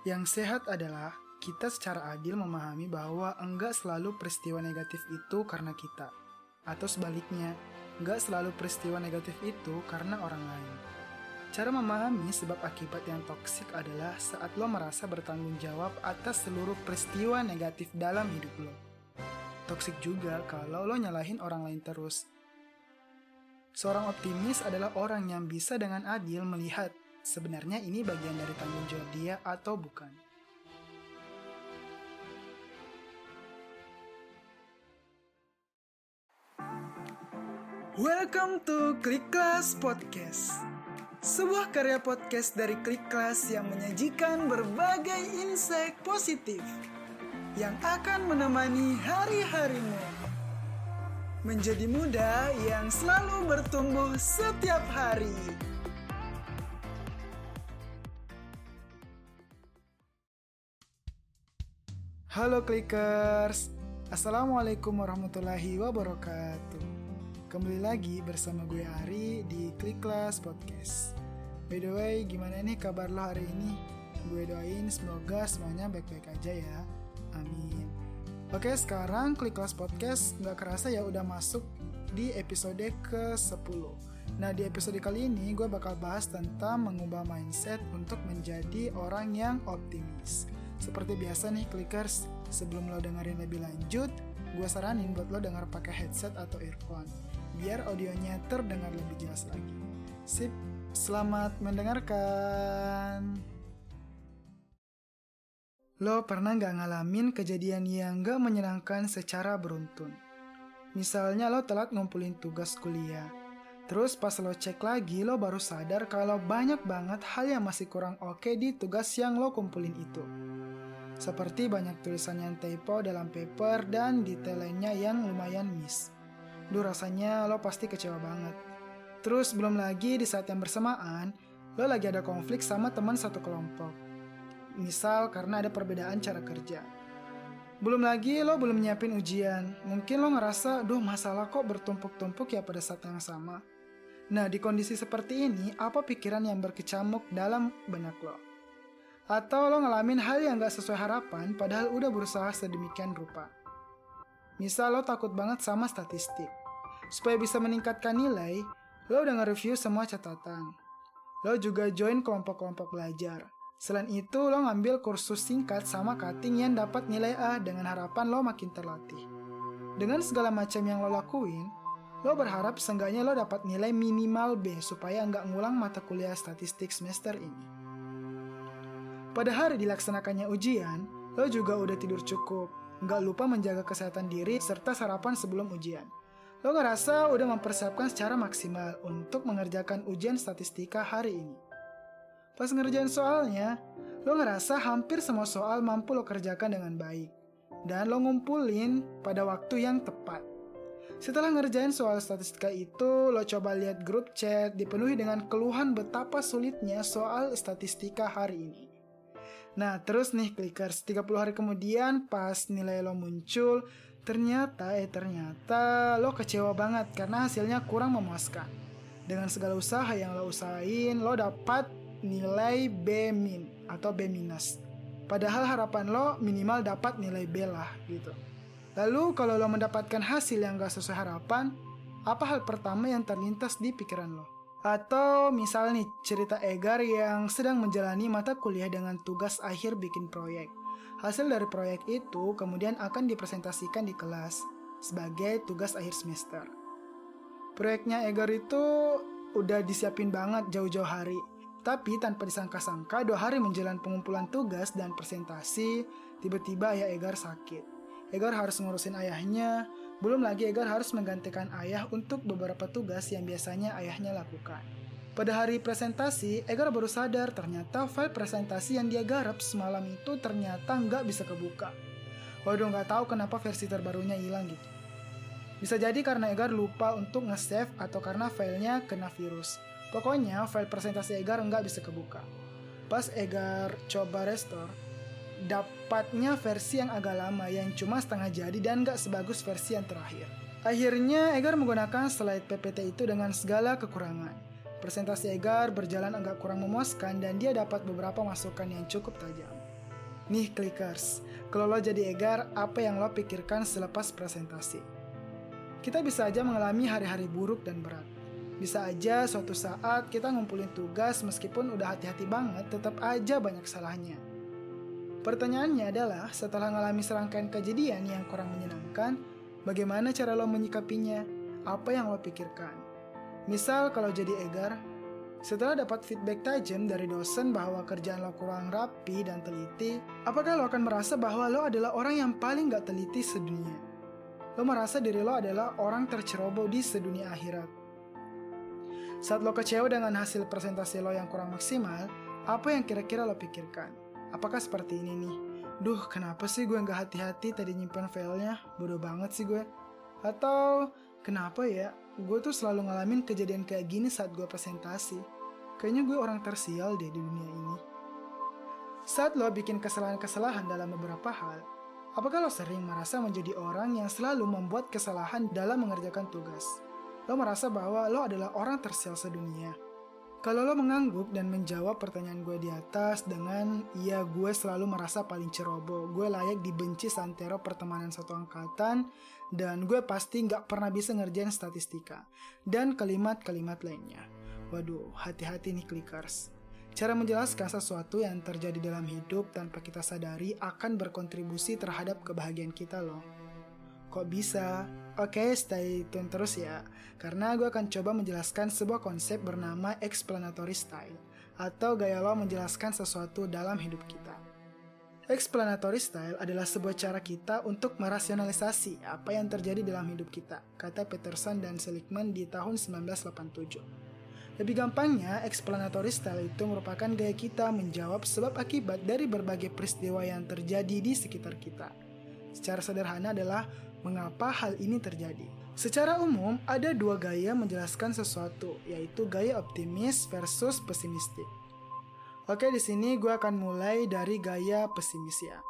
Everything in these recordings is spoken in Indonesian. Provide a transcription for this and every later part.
Yang sehat adalah kita secara adil memahami bahwa enggak selalu peristiwa negatif itu karena kita. Atau sebaliknya, enggak selalu peristiwa negatif itu karena orang lain. Cara memahami sebab akibat yang toksik adalah saat lo merasa bertanggung jawab atas seluruh peristiwa negatif dalam hidup lo. Toksik juga kalau lo nyalahin orang lain terus. Seorang optimis adalah orang yang bisa dengan adil melihat sebenarnya ini bagian dari tanggung jawab dia atau bukan. Welcome to Klik Class Podcast. Sebuah karya podcast dari Klik Class yang menyajikan berbagai insight positif yang akan menemani hari-harimu. Menjadi muda yang selalu bertumbuh setiap hari. Halo Clickers, Assalamualaikum warahmatullahi wabarakatuh. Kembali lagi bersama gue Ari di Klik Class Podcast. By the way, gimana nih kabar lo hari ini? Gue doain semoga semuanya baik-baik aja ya. Amin. Oke, sekarang Klik Class Podcast nggak kerasa ya udah masuk di episode ke-10. Nah, di episode kali ini gue bakal bahas tentang mengubah mindset untuk menjadi orang yang optimis. Seperti biasa nih clickers, sebelum lo dengerin lebih lanjut, gue saranin buat lo denger pakai headset atau earphone, biar audionya terdengar lebih jelas lagi. Sip, selamat mendengarkan. Lo pernah nggak ngalamin kejadian yang nggak menyenangkan secara beruntun? Misalnya lo telat ngumpulin tugas kuliah, Terus pas lo cek lagi, lo baru sadar kalau banyak banget hal yang masih kurang oke di tugas yang lo kumpulin itu. Seperti banyak tulisan yang typo dalam paper dan detail lainnya yang lumayan miss. Duh rasanya lo pasti kecewa banget. Terus belum lagi di saat yang bersamaan, lo lagi ada konflik sama teman satu kelompok. Misal karena ada perbedaan cara kerja. Belum lagi lo belum nyiapin ujian. Mungkin lo ngerasa, duh masalah kok bertumpuk-tumpuk ya pada saat yang sama. Nah, di kondisi seperti ini, apa pikiran yang berkecamuk dalam benak lo? Atau lo ngalamin hal yang gak sesuai harapan padahal udah berusaha sedemikian rupa. Misal lo takut banget sama statistik. Supaya bisa meningkatkan nilai, lo udah nge-review semua catatan. Lo juga join kelompok-kelompok belajar. Selain itu, lo ngambil kursus singkat sama cutting yang dapat nilai A dengan harapan lo makin terlatih. Dengan segala macam yang lo lakuin, Lo berharap seenggaknya lo dapat nilai minimal B supaya nggak ngulang mata kuliah statistik semester ini. Pada hari dilaksanakannya ujian, lo juga udah tidur cukup, nggak lupa menjaga kesehatan diri serta sarapan sebelum ujian. Lo ngerasa udah mempersiapkan secara maksimal untuk mengerjakan ujian statistika hari ini. Pas ngerjain soalnya, lo ngerasa hampir semua soal mampu lo kerjakan dengan baik. Dan lo ngumpulin pada waktu yang tepat. Setelah ngerjain soal statistika itu, lo coba lihat grup chat dipenuhi dengan keluhan betapa sulitnya soal statistika hari ini. Nah, terus nih clickers, 30 hari kemudian pas nilai lo muncul, ternyata eh ternyata lo kecewa banget karena hasilnya kurang memuaskan. Dengan segala usaha yang lo usahain, lo dapat nilai B min atau B minus. Padahal harapan lo minimal dapat nilai B lah gitu. Lalu kalau lo mendapatkan hasil yang gak sesuai harapan, apa hal pertama yang terlintas di pikiran lo? Atau misal nih cerita Egar yang sedang menjalani mata kuliah dengan tugas akhir bikin proyek. Hasil dari proyek itu kemudian akan dipresentasikan di kelas sebagai tugas akhir semester. Proyeknya Egar itu udah disiapin banget jauh-jauh hari. Tapi tanpa disangka-sangka dua hari menjelang pengumpulan tugas dan presentasi, tiba-tiba ayah Egar sakit. Egar harus ngurusin ayahnya, belum lagi Egar harus menggantikan ayah untuk beberapa tugas yang biasanya ayahnya lakukan. Pada hari presentasi, Egar baru sadar ternyata file presentasi yang dia garap semalam itu ternyata nggak bisa kebuka. Waduh nggak tahu kenapa versi terbarunya hilang gitu. Bisa jadi karena Egar lupa untuk nge-save atau karena filenya kena virus. Pokoknya file presentasi Egar nggak bisa kebuka. Pas Egar coba restore, dapatnya versi yang agak lama yang cuma setengah jadi dan gak sebagus versi yang terakhir. Akhirnya Egar menggunakan slide PPT itu dengan segala kekurangan. Presentasi Egar berjalan agak kurang memuaskan dan dia dapat beberapa masukan yang cukup tajam. Nih clickers, kalau lo jadi Egar, apa yang lo pikirkan selepas presentasi? Kita bisa aja mengalami hari-hari buruk dan berat. Bisa aja suatu saat kita ngumpulin tugas meskipun udah hati-hati banget, tetap aja banyak salahnya. Pertanyaannya adalah, setelah mengalami serangkaian kejadian yang kurang menyenangkan, bagaimana cara lo menyikapinya? Apa yang lo pikirkan? Misal kalau jadi Egar, setelah dapat feedback tajam dari dosen bahwa kerjaan lo kurang rapi dan teliti, apakah lo akan merasa bahwa lo adalah orang yang paling gak teliti sedunia? Lo merasa diri lo adalah orang terceroboh di sedunia akhirat. Saat lo kecewa dengan hasil presentasi lo yang kurang maksimal, apa yang kira-kira lo pikirkan? Apakah seperti ini nih? Duh, kenapa sih gue gak hati-hati tadi nyimpan filenya? Bodoh banget sih gue. Atau, kenapa ya? gue tuh selalu ngalamin kejadian kayak gini saat gue presentasi. Kayaknya gue orang tersial deh di dunia ini. Saat lo bikin kesalahan-kesalahan dalam beberapa hal, apakah lo sering merasa menjadi orang yang selalu membuat kesalahan dalam mengerjakan tugas? Lo merasa bahwa lo adalah orang tersial sedunia. Kalau lo mengangguk dan menjawab pertanyaan gue di atas dengan ya gue selalu merasa paling ceroboh, gue layak dibenci santero pertemanan satu angkatan, dan gue pasti nggak pernah bisa ngerjain statistika, dan kalimat-kalimat lainnya. Waduh, hati-hati nih clickers. Cara menjelaskan sesuatu yang terjadi dalam hidup tanpa kita sadari akan berkontribusi terhadap kebahagiaan kita loh. Kok bisa? Oke, stay tune terus ya. Karena gue akan coba menjelaskan sebuah konsep bernama explanatory style, atau gaya lo menjelaskan sesuatu dalam hidup kita. Explanatory style adalah sebuah cara kita untuk merasionalisasi apa yang terjadi dalam hidup kita, kata Peterson dan Seligman di tahun 1987. Lebih gampangnya, explanatory style itu merupakan gaya kita menjawab sebab akibat dari berbagai peristiwa yang terjadi di sekitar kita. Secara sederhana adalah mengapa hal ini terjadi. Secara umum, ada dua gaya menjelaskan sesuatu, yaitu gaya optimis versus pesimistik. Oke, di sini gue akan mulai dari gaya pesimis ya.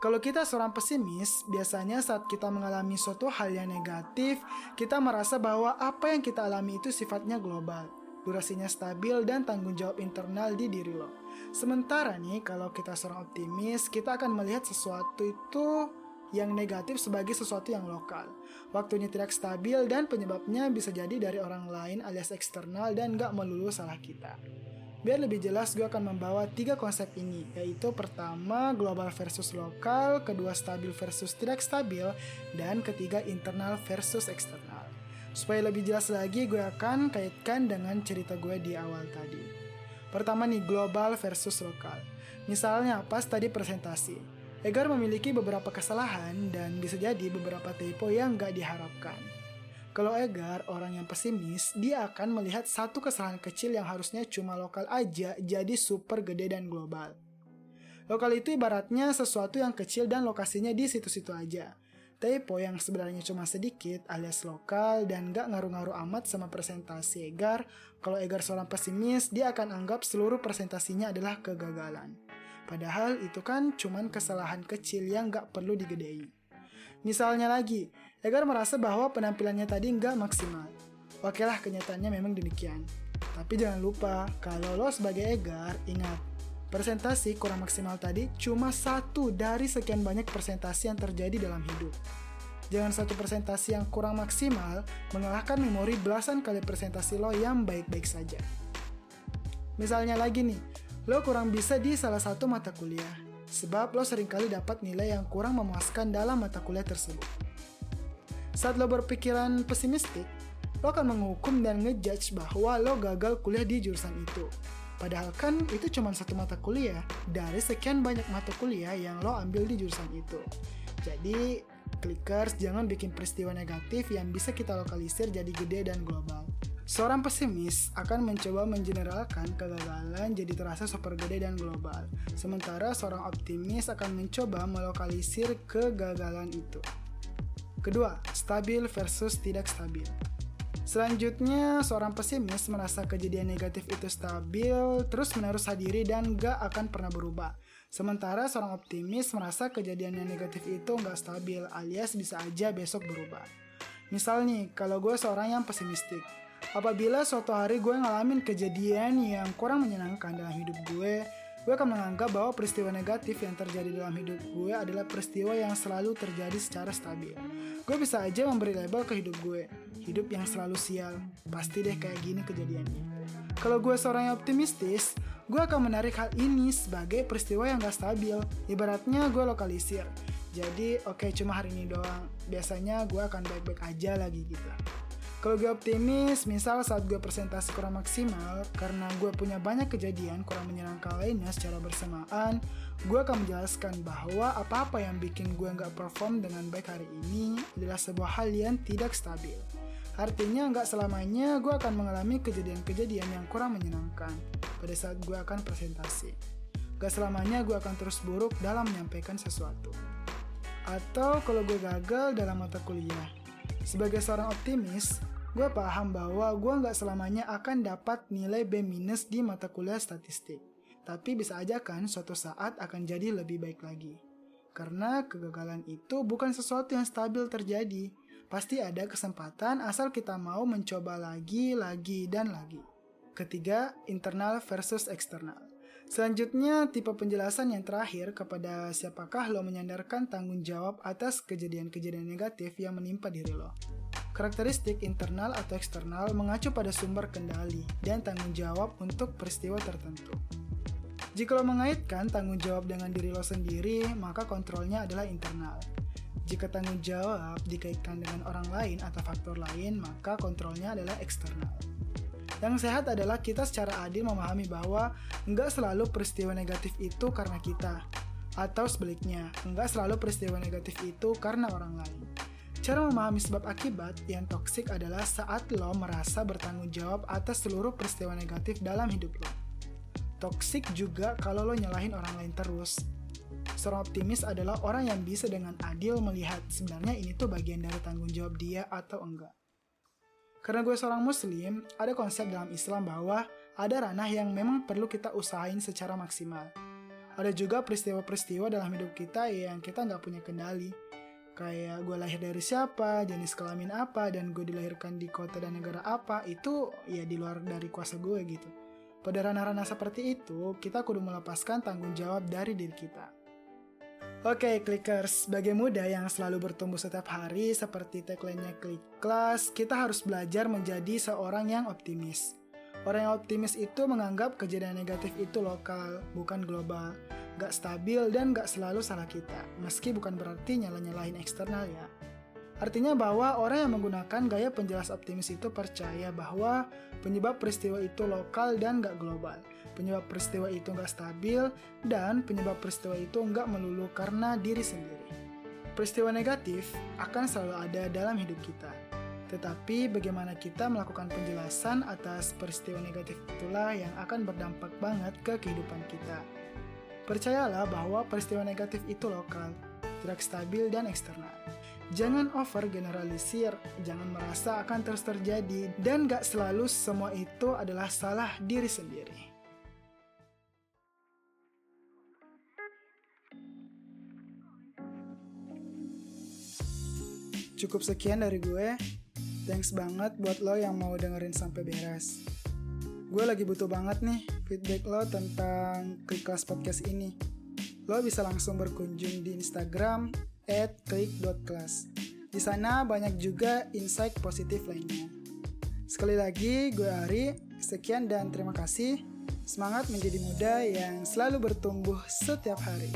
Kalau kita seorang pesimis, biasanya saat kita mengalami suatu hal yang negatif, kita merasa bahwa apa yang kita alami itu sifatnya global, durasinya stabil, dan tanggung jawab internal di diri lo. Sementara nih, kalau kita seorang optimis, kita akan melihat sesuatu itu yang negatif sebagai sesuatu yang lokal. Waktunya tidak stabil dan penyebabnya bisa jadi dari orang lain alias eksternal dan gak melulu salah kita. Biar lebih jelas, gue akan membawa tiga konsep ini, yaitu pertama global versus lokal, kedua stabil versus tidak stabil, dan ketiga internal versus eksternal. Supaya lebih jelas lagi, gue akan kaitkan dengan cerita gue di awal tadi. Pertama nih, global versus lokal. Misalnya pas tadi presentasi, Egar memiliki beberapa kesalahan dan bisa jadi beberapa typo yang gak diharapkan. Kalau Egar orang yang pesimis, dia akan melihat satu kesalahan kecil yang harusnya cuma lokal aja jadi super gede dan global. Lokal itu ibaratnya sesuatu yang kecil dan lokasinya di situ-situ aja. Typo yang sebenarnya cuma sedikit alias lokal dan gak ngaruh-ngaruh amat sama presentasi Egar, kalau Egar seorang pesimis, dia akan anggap seluruh presentasinya adalah kegagalan. Padahal itu kan cuman kesalahan kecil yang gak perlu digedein. Misalnya lagi, Egar merasa bahwa penampilannya tadi nggak maksimal. Oke lah kenyataannya memang demikian. Tapi jangan lupa, kalau lo sebagai Egar, ingat, presentasi kurang maksimal tadi cuma satu dari sekian banyak presentasi yang terjadi dalam hidup. Jangan satu presentasi yang kurang maksimal mengalahkan memori belasan kali presentasi lo yang baik-baik saja. Misalnya lagi nih, lo kurang bisa di salah satu mata kuliah, sebab lo sering kali dapat nilai yang kurang memuaskan dalam mata kuliah tersebut. Saat lo berpikiran pesimistik, lo akan menghukum dan ngejudge bahwa lo gagal kuliah di jurusan itu. Padahal kan itu cuma satu mata kuliah dari sekian banyak mata kuliah yang lo ambil di jurusan itu. Jadi, clickers jangan bikin peristiwa negatif yang bisa kita lokalisir jadi gede dan global. Seorang pesimis akan mencoba mengeneralkan kegagalan jadi terasa super gede dan global. Sementara seorang optimis akan mencoba melokalisir kegagalan itu. Kedua, stabil versus tidak stabil. Selanjutnya, seorang pesimis merasa kejadian negatif itu stabil, terus menerus hadiri dan gak akan pernah berubah. Sementara seorang optimis merasa kejadian yang negatif itu gak stabil, alias bisa aja besok berubah. Misal nih, kalau gue seorang yang pesimistik, Apabila suatu hari gue ngalamin kejadian yang kurang menyenangkan dalam hidup gue, gue akan menganggap bahwa peristiwa negatif yang terjadi dalam hidup gue adalah peristiwa yang selalu terjadi secara stabil. Gue bisa aja memberi label ke hidup gue, hidup yang selalu sial, pasti deh kayak gini kejadiannya. Kalau gue seorang yang optimistis, gue akan menarik hal ini sebagai peristiwa yang gak stabil. Ibaratnya gue lokalisir. Jadi oke okay, cuma hari ini doang. Biasanya gue akan baik-baik aja lagi gitu. Kalau gue optimis, misal saat gue presentasi kurang maksimal, karena gue punya banyak kejadian kurang menyenangkan lainnya secara bersamaan, gue akan menjelaskan bahwa apa-apa yang bikin gue nggak perform dengan baik hari ini adalah sebuah hal yang tidak stabil. Artinya nggak selamanya gue akan mengalami kejadian-kejadian yang kurang menyenangkan pada saat gue akan presentasi. Gak selamanya gue akan terus buruk dalam menyampaikan sesuatu. Atau kalau gue gagal dalam mata kuliah. Sebagai seorang optimis, gue paham bahwa gue nggak selamanya akan dapat nilai B- di mata kuliah statistik. Tapi bisa aja kan suatu saat akan jadi lebih baik lagi. Karena kegagalan itu bukan sesuatu yang stabil terjadi. Pasti ada kesempatan asal kita mau mencoba lagi, lagi, dan lagi. Ketiga, internal versus eksternal. Selanjutnya, tipe penjelasan yang terakhir kepada siapakah lo menyandarkan tanggung jawab atas kejadian-kejadian negatif yang menimpa diri lo. Karakteristik internal atau eksternal mengacu pada sumber kendali dan tanggung jawab untuk peristiwa tertentu. Jika lo mengaitkan tanggung jawab dengan diri lo sendiri, maka kontrolnya adalah internal. Jika tanggung jawab dikaitkan dengan orang lain atau faktor lain, maka kontrolnya adalah eksternal. Yang sehat adalah kita secara adil memahami bahwa nggak selalu peristiwa negatif itu karena kita, atau sebaliknya, nggak selalu peristiwa negatif itu karena orang lain. Cara memahami sebab akibat yang toksik adalah saat lo merasa bertanggung jawab atas seluruh peristiwa negatif dalam hidup lo. Toksik juga kalau lo nyalahin orang lain terus. Seorang optimis adalah orang yang bisa dengan adil melihat sebenarnya ini tuh bagian dari tanggung jawab dia atau enggak. Karena gue seorang muslim, ada konsep dalam Islam bahwa ada ranah yang memang perlu kita usahain secara maksimal. Ada juga peristiwa-peristiwa dalam hidup kita yang kita nggak punya kendali, kayak gue lahir dari siapa, jenis kelamin apa, dan gue dilahirkan di kota dan negara apa, itu ya di luar dari kuasa gue gitu. Pada ranah-ranah seperti itu, kita kudu melepaskan tanggung jawab dari diri kita. Oke, okay, clickers, sebagai muda yang selalu bertumbuh setiap hari seperti tagline-nya Klik Kelas, kita harus belajar menjadi seorang yang optimis. Orang yang optimis itu menganggap kejadian negatif itu lokal, bukan global gak stabil dan gak selalu salah kita, meski bukan berarti nyala-nyalahin eksternal ya. Artinya bahwa orang yang menggunakan gaya penjelas optimis itu percaya bahwa penyebab peristiwa itu lokal dan gak global. Penyebab peristiwa itu gak stabil dan penyebab peristiwa itu gak melulu karena diri sendiri. Peristiwa negatif akan selalu ada dalam hidup kita. Tetapi bagaimana kita melakukan penjelasan atas peristiwa negatif itulah yang akan berdampak banget ke kehidupan kita. Percayalah bahwa peristiwa negatif itu lokal, tidak stabil dan eksternal. Jangan over generalisir, jangan merasa akan terus terjadi, dan gak selalu semua itu adalah salah diri sendiri. Cukup sekian dari gue. Thanks banget buat lo yang mau dengerin sampai beres. Gue lagi butuh banget nih feedback lo tentang Kelas Podcast ini. Lo bisa langsung berkunjung di Instagram at klik.kelas. Di sana banyak juga insight positif lainnya. Sekali lagi, gue Ari. Sekian dan terima kasih. Semangat menjadi muda yang selalu bertumbuh setiap hari.